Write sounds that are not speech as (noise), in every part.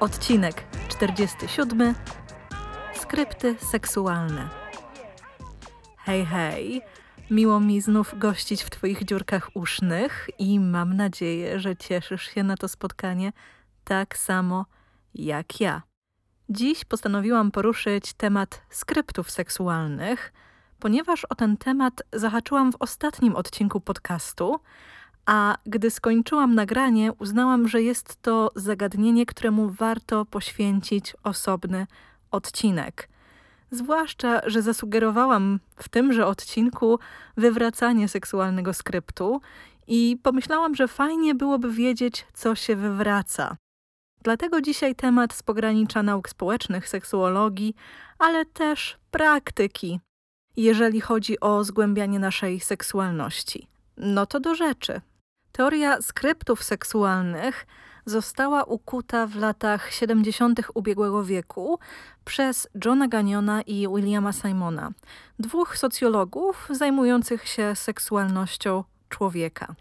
Odcinek 47. Skrypty seksualne. Hej, hej. Miło mi znów gościć w Twoich dziurkach usznych i mam nadzieję, że cieszysz się na to spotkanie tak samo jak ja. Dziś postanowiłam poruszyć temat skryptów seksualnych, ponieważ o ten temat zahaczyłam w ostatnim odcinku podcastu, a gdy skończyłam nagranie, uznałam, że jest to zagadnienie, któremu warto poświęcić osobny odcinek. Zwłaszcza, że zasugerowałam w tymże odcinku wywracanie seksualnego skryptu i pomyślałam, że fajnie byłoby wiedzieć, co się wywraca. Dlatego dzisiaj temat z pogranicza nauk społecznych, seksuologii, ale też praktyki, jeżeli chodzi o zgłębianie naszej seksualności. No to do rzeczy. Teoria skryptów seksualnych została ukuta w latach 70. ubiegłego wieku przez Johna Gagnona i Williama Simona, dwóch socjologów zajmujących się seksualnością człowieka.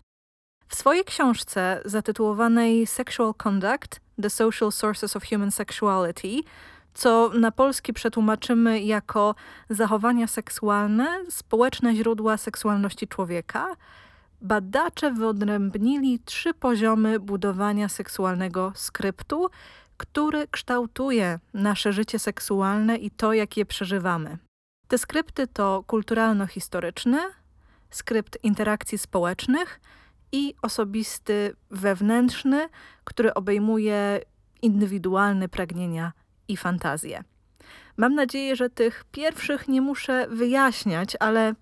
W swojej książce zatytułowanej Sexual Conduct The Social Sources of Human Sexuality, co na polski przetłumaczymy jako zachowania seksualne, społeczne źródła seksualności człowieka, badacze wyodrębnili trzy poziomy budowania seksualnego skryptu, który kształtuje nasze życie seksualne i to, jak je przeżywamy. Te skrypty to kulturalno-historyczny, skrypt interakcji społecznych i osobisty wewnętrzny, który obejmuje indywidualne pragnienia i fantazje. Mam nadzieję, że tych pierwszych nie muszę wyjaśniać, ale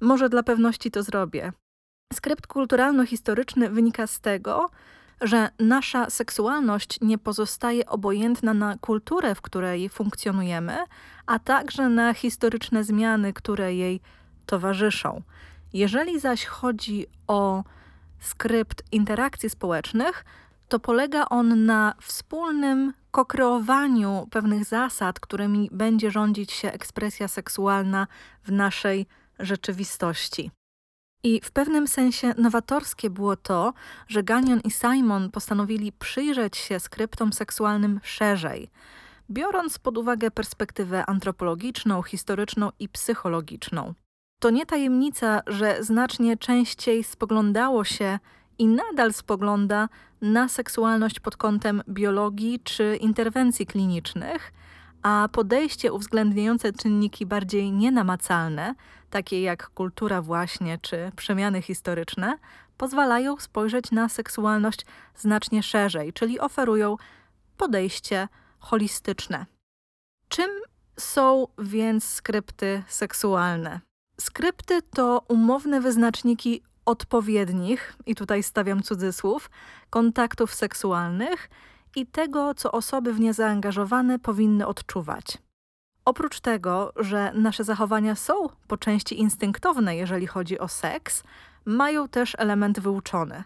może dla pewności to zrobię. Skrypt kulturalno-historyczny wynika z tego, że nasza seksualność nie pozostaje obojętna na kulturę, w której funkcjonujemy, a także na historyczne zmiany, które jej towarzyszą. Jeżeli zaś chodzi o skrypt interakcji społecznych, to polega on na wspólnym kokreowaniu pewnych zasad, którymi będzie rządzić się ekspresja seksualna w naszej rzeczywistości. I w pewnym sensie nowatorskie było to, że Gagnon i Simon postanowili przyjrzeć się skryptom seksualnym szerzej, biorąc pod uwagę perspektywę antropologiczną, historyczną i psychologiczną. To nie tajemnica, że znacznie częściej spoglądało się i nadal spogląda na seksualność pod kątem biologii czy interwencji klinicznych, a podejście uwzględniające czynniki bardziej nienamacalne, takie jak kultura właśnie czy przemiany historyczne, pozwalają spojrzeć na seksualność znacznie szerzej, czyli oferują podejście holistyczne. Czym są więc skrypty seksualne? Skrypty to umowne wyznaczniki odpowiednich, i tutaj stawiam cudzysłów, kontaktów seksualnych i tego, co osoby w nie zaangażowane powinny odczuwać. Oprócz tego, że nasze zachowania są po części instynktowne, jeżeli chodzi o seks, mają też element wyuczony.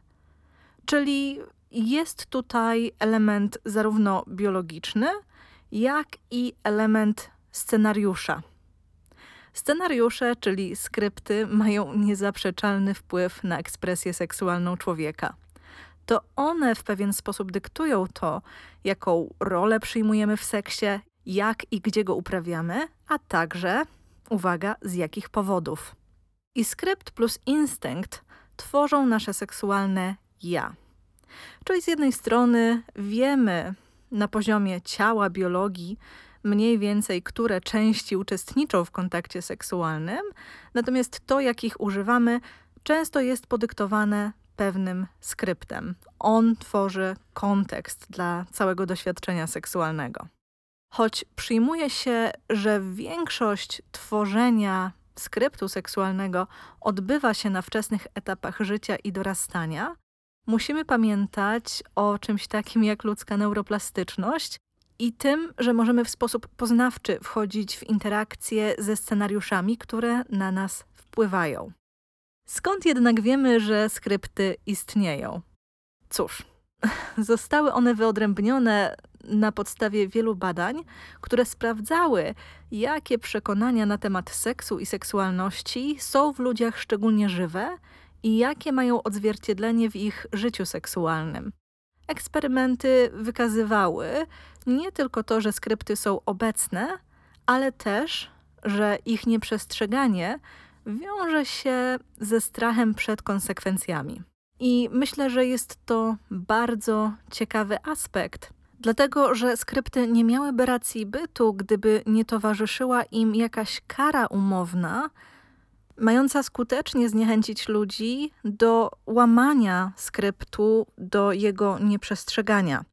Czyli jest tutaj element zarówno biologiczny, jak i element scenariusza. Scenariusze, czyli skrypty, mają niezaprzeczalny wpływ na ekspresję seksualną człowieka. To one w pewien sposób dyktują to, jaką rolę przyjmujemy w seksie, jak i gdzie go uprawiamy, a także, uwaga, z jakich powodów. I skrypt plus instynkt tworzą nasze seksualne ja. Czyli z jednej strony wiemy na poziomie ciała, biologii, mniej więcej, które części uczestniczą w kontakcie seksualnym, natomiast to, jakich używamy, często jest podyktowane pewnym skryptem. On tworzy kontekst dla całego doświadczenia seksualnego. Choć przyjmuje się, że większość tworzenia skryptu seksualnego odbywa się na wczesnych etapach życia i dorastania, musimy pamiętać o czymś takim jak ludzka neuroplastyczność i tym, że możemy w sposób poznawczy wchodzić w interakcje ze scenariuszami, które na nas wpływają. Skąd jednak wiemy, że skrypty istnieją? Cóż, (laughs) zostały one wyodrębnione na podstawie wielu badań, które sprawdzały, jakie przekonania na temat seksu i seksualności są w ludziach szczególnie żywe i jakie mają odzwierciedlenie w ich życiu seksualnym. Eksperymenty wykazywały nie tylko to, że skrypty są obecne, ale też, że ich nieprzestrzeganie wiąże się ze strachem przed konsekwencjami. I myślę, że jest to bardzo ciekawy aspekt, dlatego że skrypty nie miałyby racji bytu, gdyby nie towarzyszyła im jakaś kara umowna, mająca skutecznie zniechęcić ludzi do łamania skryptu, do jego nieprzestrzegania.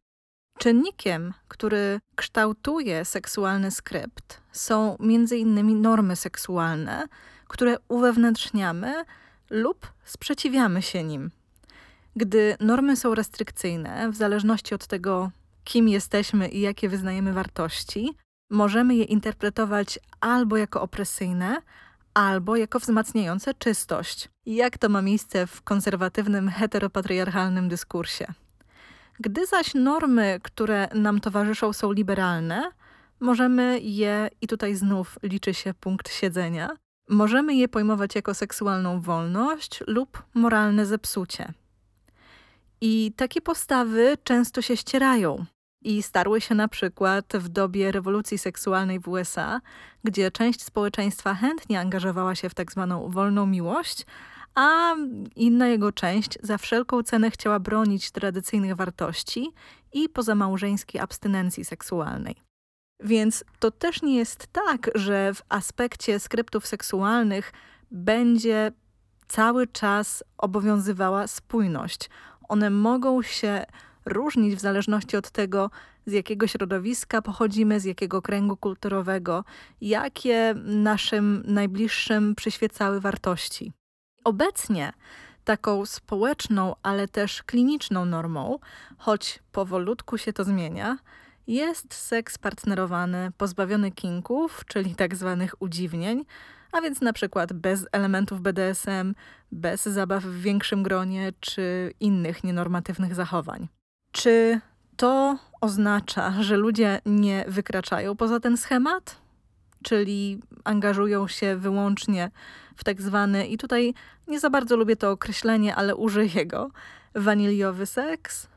Czynnikiem, który kształtuje seksualny skrypt, są m.in. normy seksualne, które uwewnętrzniamy lub sprzeciwiamy się nim. Gdy normy są restrykcyjne, w zależności od tego, kim jesteśmy i jakie wyznajemy wartości, możemy je interpretować albo jako opresyjne, albo jako wzmacniające czystość. Jak to ma miejsce w konserwatywnym, heteropatriarchalnym dyskursie. Gdy zaś normy, które nam towarzyszą, są liberalne, możemy je, i tutaj znów liczy się punkt siedzenia, możemy je pojmować jako seksualną wolność lub moralne zepsucie. I takie postawy często się ścierają. I starły się na przykład w dobie rewolucji seksualnej w USA, gdzie część społeczeństwa chętnie angażowała się w tak zwaną wolną miłość, a inna jego część za wszelką cenę chciała bronić tradycyjnych wartości i pozamałżeńskiej abstynencji seksualnej. Więc to też nie jest tak, że w aspekcie skryptów seksualnych będzie cały czas obowiązywała spójność. One mogą się różnić w zależności od tego, z jakiego środowiska pochodzimy, z jakiego kręgu kulturowego, jakie naszym najbliższym przyświecały wartości. Obecnie taką społeczną, ale też kliniczną normą, choć powolutku się to zmienia, jest seks partnerowany, pozbawiony kinków, czyli tak zwanych udziwnień, a więc na przykład bez elementów BDSM, bez zabaw w większym gronie czy innych nienormatywnych zachowań. Czy to oznacza, że ludzie nie wykraczają poza ten schemat? Czyli angażują się wyłącznie w tak zwany, i tutaj nie za bardzo lubię to określenie, ale użyję go, waniliowy seks?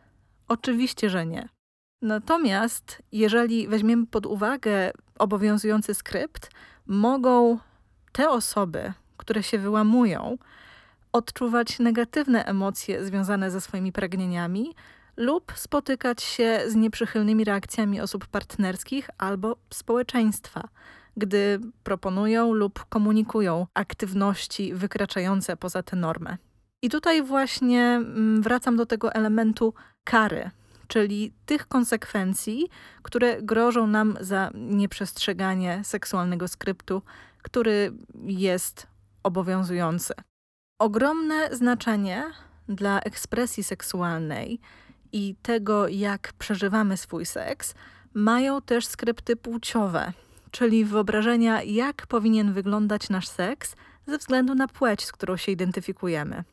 Oczywiście, że nie. Natomiast jeżeli weźmiemy pod uwagę obowiązujący skrypt, mogą te osoby, które się wyłamują, odczuwać negatywne emocje związane ze swoimi pragnieniami lub spotykać się z nieprzychylnymi reakcjami osób partnerskich albo społeczeństwa, gdy proponują lub komunikują aktywności wykraczające poza tę normę. I tutaj właśnie mm, wracam do tego elementu kary, czyli tych konsekwencji, które grożą nam za nieprzestrzeganie seksualnego skryptu, który jest obowiązujący. Ogromne znaczenie dla ekspresji seksualnej i tego, jak przeżywamy swój seks, mają też skrypty płciowe, czyli wyobrażenia, jak powinien wyglądać nasz seks ze względu na płeć, z którą się identyfikujemy.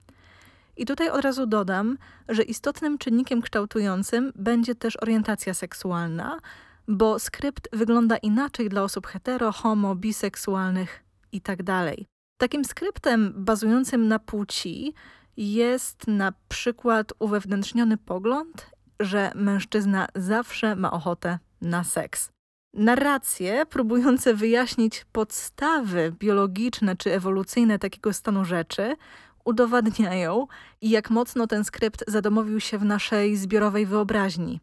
I tutaj od razu dodam, że istotnym czynnikiem kształtującym będzie też orientacja seksualna, bo skrypt wygląda inaczej dla osób hetero, homo, biseksualnych itd. Tak Takim skryptem bazującym na płci jest na przykład uwewnętrzniony pogląd, że mężczyzna zawsze ma ochotę na seks. Narracje próbujące wyjaśnić podstawy biologiczne czy ewolucyjne takiego stanu rzeczy udowadniają, jak mocno ten skrypt zadomowił się w naszej zbiorowej wyobraźni.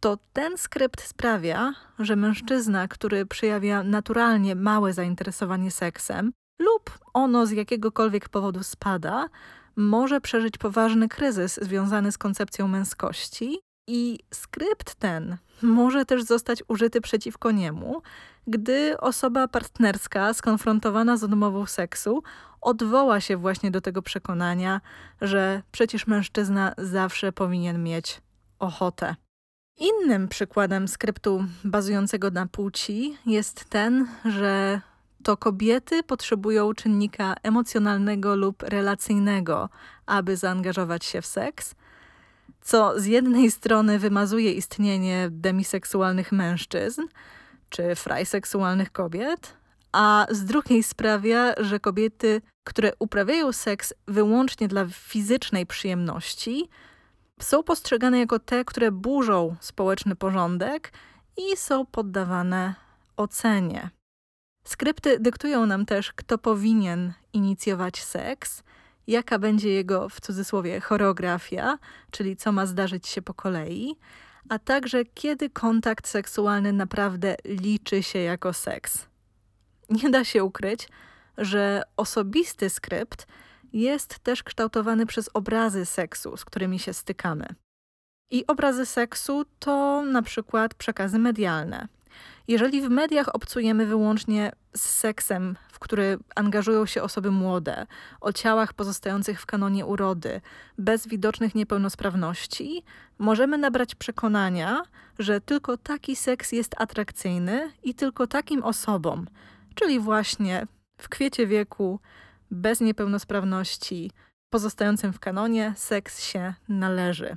To ten skrypt sprawia, że mężczyzna, który przejawia naturalnie małe zainteresowanie seksem, lub ono z jakiegokolwiek powodu spada, może przeżyć poważny kryzys związany z koncepcją męskości, i skrypt ten może też zostać użyty przeciwko niemu, gdy osoba partnerska skonfrontowana z odmową seksu odwoła się właśnie do tego przekonania, że przecież mężczyzna zawsze powinien mieć ochotę. Innym przykładem skryptu bazującego na płci jest ten, że to kobiety potrzebują czynnika emocjonalnego lub relacyjnego, aby zaangażować się w seks, co z jednej strony wymazuje istnienie demiseksualnych mężczyzn czy frajseksualnych kobiet, a z drugiej sprawia, że kobiety, które uprawiają seks wyłącznie dla fizycznej przyjemności, są postrzegane jako te, które burzą społeczny porządek i są poddawane ocenie. Skrypty dyktują nam też, kto powinien inicjować seks, jaka będzie jego w cudzysłowie choreografia, czyli co ma zdarzyć się po kolei, a także kiedy kontakt seksualny naprawdę liczy się jako seks. Nie da się ukryć, że osobisty skrypt jest też kształtowany przez obrazy seksu, z którymi się stykamy. I obrazy seksu to na przykład przekazy medialne. Jeżeli w mediach obcujemy wyłącznie z seksem, w który angażują się osoby młode, o ciałach pozostających w kanonie urody, bez widocznych niepełnosprawności, możemy nabrać przekonania, że tylko taki seks jest atrakcyjny i tylko takim osobom, czyli właśnie w kwiecie wieku, bez niepełnosprawności, pozostającym w kanonie, seks się należy.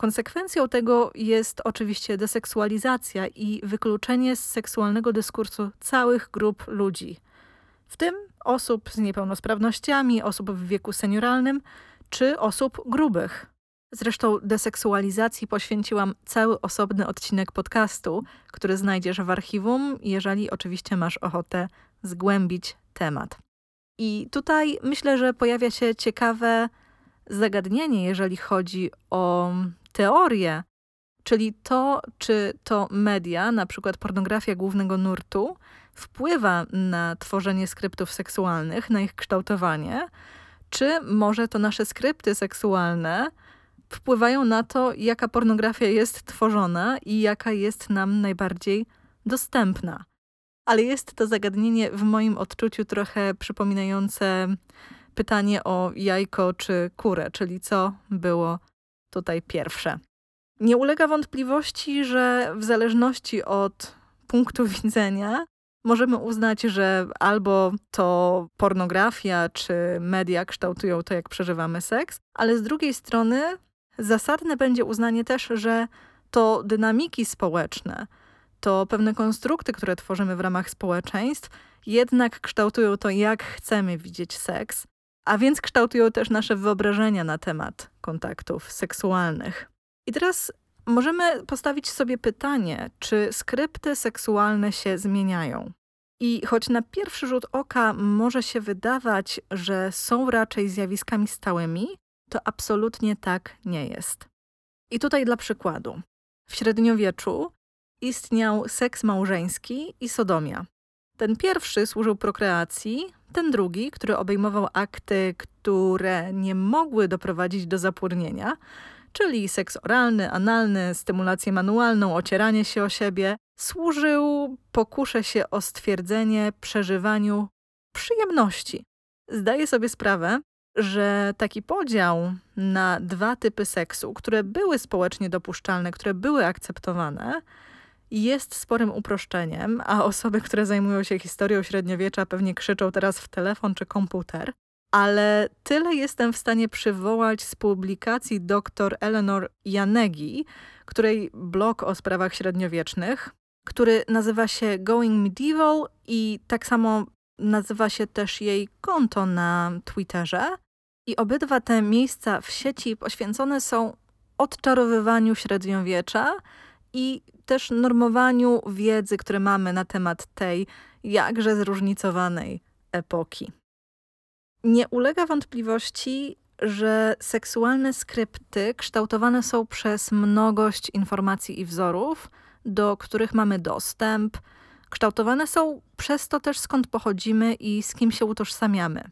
Konsekwencją tego jest oczywiście deseksualizacja i wykluczenie z seksualnego dyskursu całych grup ludzi, w tym osób z niepełnosprawnościami, osób w wieku senioralnym czy osób grubych. Zresztą deseksualizacji poświęciłam cały osobny odcinek podcastu, który znajdziesz w archiwum, jeżeli oczywiście masz ochotę zgłębić temat. I tutaj myślę, że pojawia się ciekawe zagadnienie, jeżeli chodzi o teorię, czyli to, czy to media, na przykład pornografia głównego nurtu, wpływa na tworzenie skryptów seksualnych, na ich kształtowanie, czy może to nasze skrypty seksualne wpływają na to, jaka pornografia jest tworzona i jaka jest nam najbardziej dostępna. Ale jest to zagadnienie w moim odczuciu trochę przypominające pytanie o jajko czy kurę, czyli co było tutaj pierwsze. Nie ulega wątpliwości, że w zależności od punktu widzenia możemy uznać, że albo to pornografia czy media kształtują to, jak przeżywamy seks, ale z drugiej strony zasadne będzie uznanie też, że to dynamiki społeczne, to pewne konstrukty, które tworzymy w ramach społeczeństw, jednak kształtują to, jak chcemy widzieć seks, a więc kształtują też nasze wyobrażenia na temat kontaktów seksualnych. I teraz możemy postawić sobie pytanie, czy skrypty seksualne się zmieniają. I choć na pierwszy rzut oka może się wydawać, że są raczej zjawiskami stałymi, to absolutnie tak nie jest. I tutaj dla przykładu. W średniowieczu istniał seks małżeński i sodomia. Ten pierwszy służył prokreacji, ten drugi, który obejmował akty, które nie mogły doprowadzić do zapłodnienia, czyli seks oralny, analny, stymulację manualną, ocieranie się o siebie, służył pokusze się o stwierdzenie przeżywaniu przyjemności. Zdaję sobie sprawę, że taki podział na dwa typy seksu, które były społecznie dopuszczalne, które były akceptowane, jest sporym uproszczeniem, a osoby, które zajmują się historią średniowiecza, pewnie krzyczą teraz w telefon czy komputer. Ale tyle jestem w stanie przywołać z publikacji dr Eleanor Janegi, której blog o sprawach średniowiecznych, który nazywa się Going Medieval i tak samo nazywa się też jej konto na Twitterze. I obydwa te miejsca w sieci poświęcone są odczarowywaniu średniowiecza i też normowaniu wiedzy, które mamy na temat tej jakże zróżnicowanej epoki. Nie ulega wątpliwości, że seksualne skrypty kształtowane są przez mnogość informacji i wzorów, do których mamy dostęp. Kształtowane są przez to też skąd pochodzimy i z kim się utożsamiamy.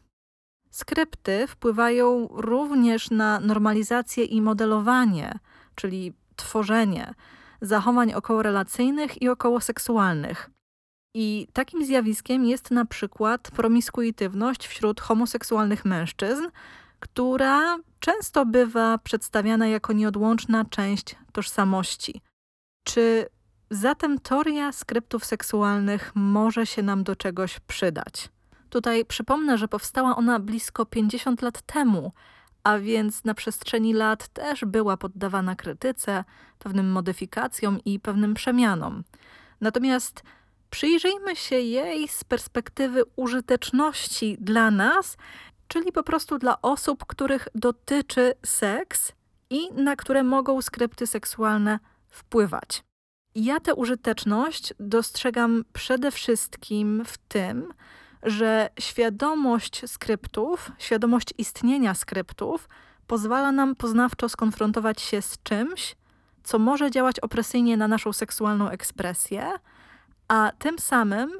Skrypty wpływają również na normalizację i modelowanie, czyli tworzenie zachowań okołorelacyjnych i okołoseksualnych. I takim zjawiskiem jest na przykład promiskuitywność wśród homoseksualnych mężczyzn, która często bywa przedstawiana jako nieodłączna część tożsamości. Czy zatem teoria skryptów seksualnych może się nam do czegoś przydać? Tutaj przypomnę, że powstała ona blisko 50 lat temu, a więc na przestrzeni lat też była poddawana krytyce, pewnym modyfikacjom i pewnym przemianom. Natomiast przyjrzyjmy się jej z perspektywy użyteczności dla nas, czyli po prostu dla osób, których dotyczy seks i na które mogą skrypty seksualne wpływać. Ja tę użyteczność dostrzegam przede wszystkim w tym, że świadomość skryptów, świadomość istnienia skryptów pozwala nam poznawczo skonfrontować się z czymś, co może działać opresyjnie na naszą seksualną ekspresję, a tym samym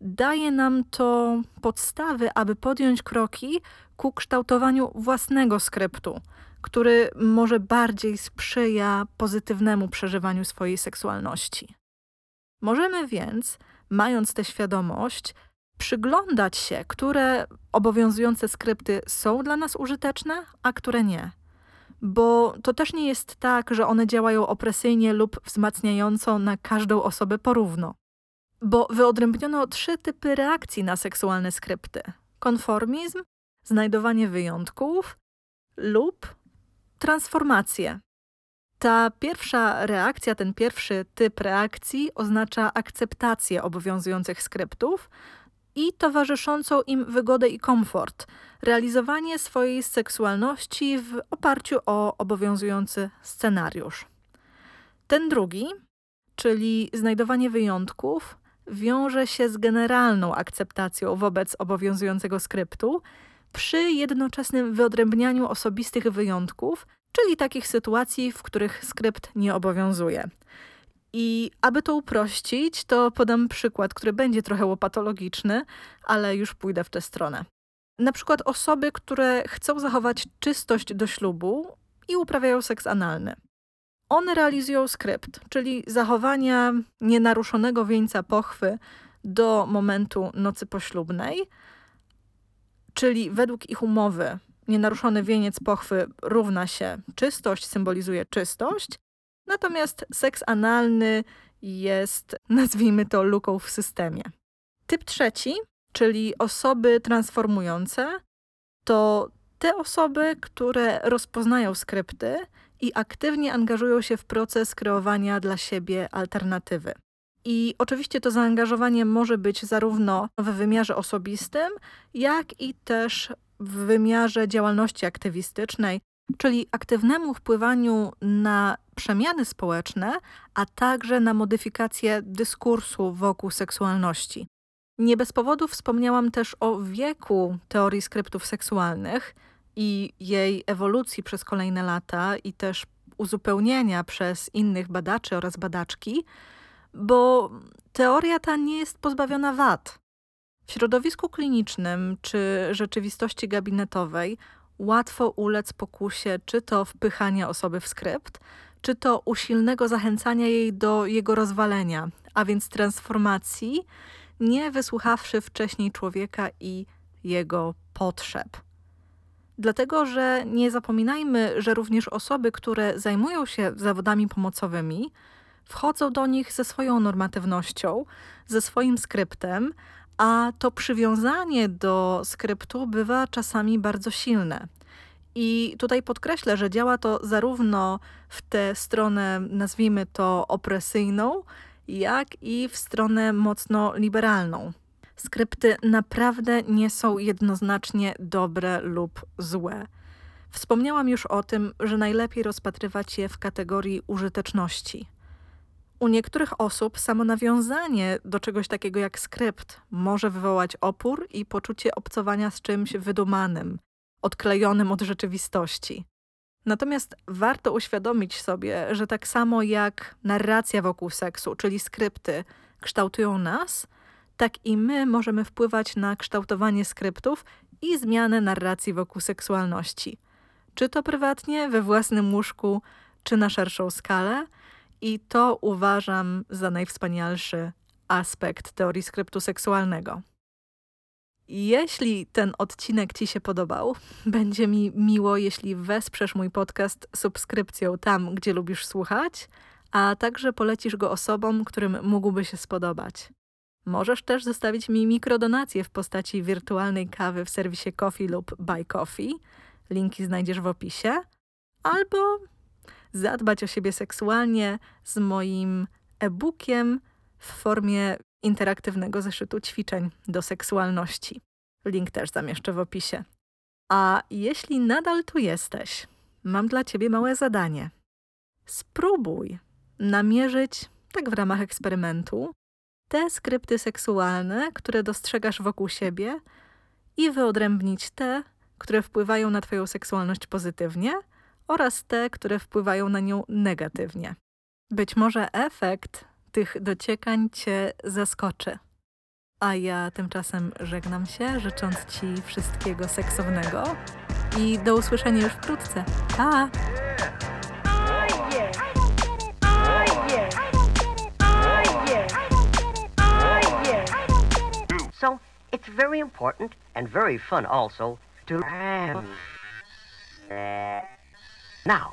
daje nam to podstawy, aby podjąć kroki ku kształtowaniu własnego skryptu, który może bardziej sprzyja pozytywnemu przeżywaniu swojej seksualności. Możemy więc, mając tę świadomość, przyglądać się, które obowiązujące skrypty są dla nas użyteczne, a które nie. Bo to też nie jest tak, że one działają opresyjnie lub wzmacniająco na każdą osobę porówno. Bo wyodrębniono trzy typy reakcji na seksualne skrypty: konformizm, znajdowanie wyjątków lub transformację. Ta pierwsza reakcja, ten pierwszy typ reakcji oznacza akceptację obowiązujących skryptów, i towarzyszącą im wygodę i komfort, realizowanie swojej seksualności w oparciu o obowiązujący scenariusz. Ten drugi, czyli znajdowanie wyjątków, wiąże się z generalną akceptacją wobec obowiązującego skryptu, przy jednoczesnym wyodrębnianiu osobistych wyjątków, czyli takich sytuacji, w których skrypt nie obowiązuje. I aby to uprościć, to podam przykład, który będzie trochę łopatologiczny, ale już pójdę w tę stronę. Na przykład osoby, które chcą zachować czystość do ślubu i uprawiają seks analny. One realizują skrypt, czyli zachowania nienaruszonego wieńca pochwy do momentu nocy poślubnej, czyli według ich umowy nienaruszony wieniec pochwy równa się czystość, symbolizuje czystość, Natomiast seks analny jest, (laughs) nazwijmy to, luką w systemie. Typ trzeci, czyli osoby transformujące, to te osoby, które rozpoznają skrypty i aktywnie angażują się w proces kreowania dla siebie alternatywy. I oczywiście to zaangażowanie może być zarówno w wymiarze osobistym, jak i też w wymiarze działalności aktywistycznej, czyli aktywnemu wpływaniu na przemiany społeczne, a także na modyfikację dyskursu wokół seksualności. Nie bez powodu wspomniałam też o wieku teorii skryptów seksualnych i jej ewolucji przez kolejne lata i też uzupełnienia przez innych badaczy oraz badaczki, bo teoria ta nie jest pozbawiona wad. W środowisku klinicznym czy rzeczywistości gabinetowej łatwo ulec pokusie czy to wpychania osoby w skrypt, czy to usilnego zachęcania jej do jego rozwalenia, a więc transformacji, nie wysłuchawszy wcześniej człowieka i jego potrzeb. Dlatego, że nie zapominajmy, że również osoby, które zajmują się zawodami pomocowymi, wchodzą do nich ze swoją normatywnością, ze swoim skryptem, a to przywiązanie do skryptu bywa czasami bardzo silne. I tutaj podkreślę, że działa to zarówno w tę stronę, nazwijmy to opresyjną, jak i w stronę mocno liberalną. Skrypty naprawdę nie są jednoznacznie dobre lub złe. Wspomniałam już o tym, że najlepiej rozpatrywać je w kategorii użyteczności. U niektórych osób samo nawiązanie do czegoś takiego jak skrypt może wywołać opór i poczucie obcowania z czymś wydumanym, odklejonym od rzeczywistości. Natomiast warto uświadomić sobie, że tak samo jak narracja wokół seksu, czyli skrypty, kształtują nas, tak i my możemy wpływać na kształtowanie skryptów i zmianę narracji wokół seksualności. Czy to prywatnie, we własnym łóżku, czy na szerszą skalę. I to uważam za najwspanialszy aspekt teorii skryptu seksualnego. Jeśli ten odcinek Ci się podobał, (laughs) będzie mi miło, jeśli wesprzesz mój podcast subskrypcją tam, gdzie lubisz słuchać, a także polecisz go osobom, którym mógłby się spodobać. Możesz też zostawić mi mikrodonację w postaci wirtualnej kawy w serwisie Coffee lub Buy Coffee. Linki znajdziesz w opisie. Albo zadbać o siebie seksualnie z moim e-bookiem w formie interaktywnego zeszytu ćwiczeń do seksualności. Link też zamieszczę w opisie. A jeśli nadal tu jesteś, mam dla ciebie małe zadanie. Spróbuj namierzyć, tak w ramach eksperymentu, te skrypty seksualne, które dostrzegasz wokół siebie i wyodrębnić te, które wpływają na Twoją seksualność pozytywnie oraz te, które wpływają na nią negatywnie. Być może efekt tych dociekań Cię zaskoczy. A ja tymczasem żegnam się, życząc Ci wszystkiego seksownego i do usłyszenia już wkrótce. Pa! So it's very important and very fun also to. Now,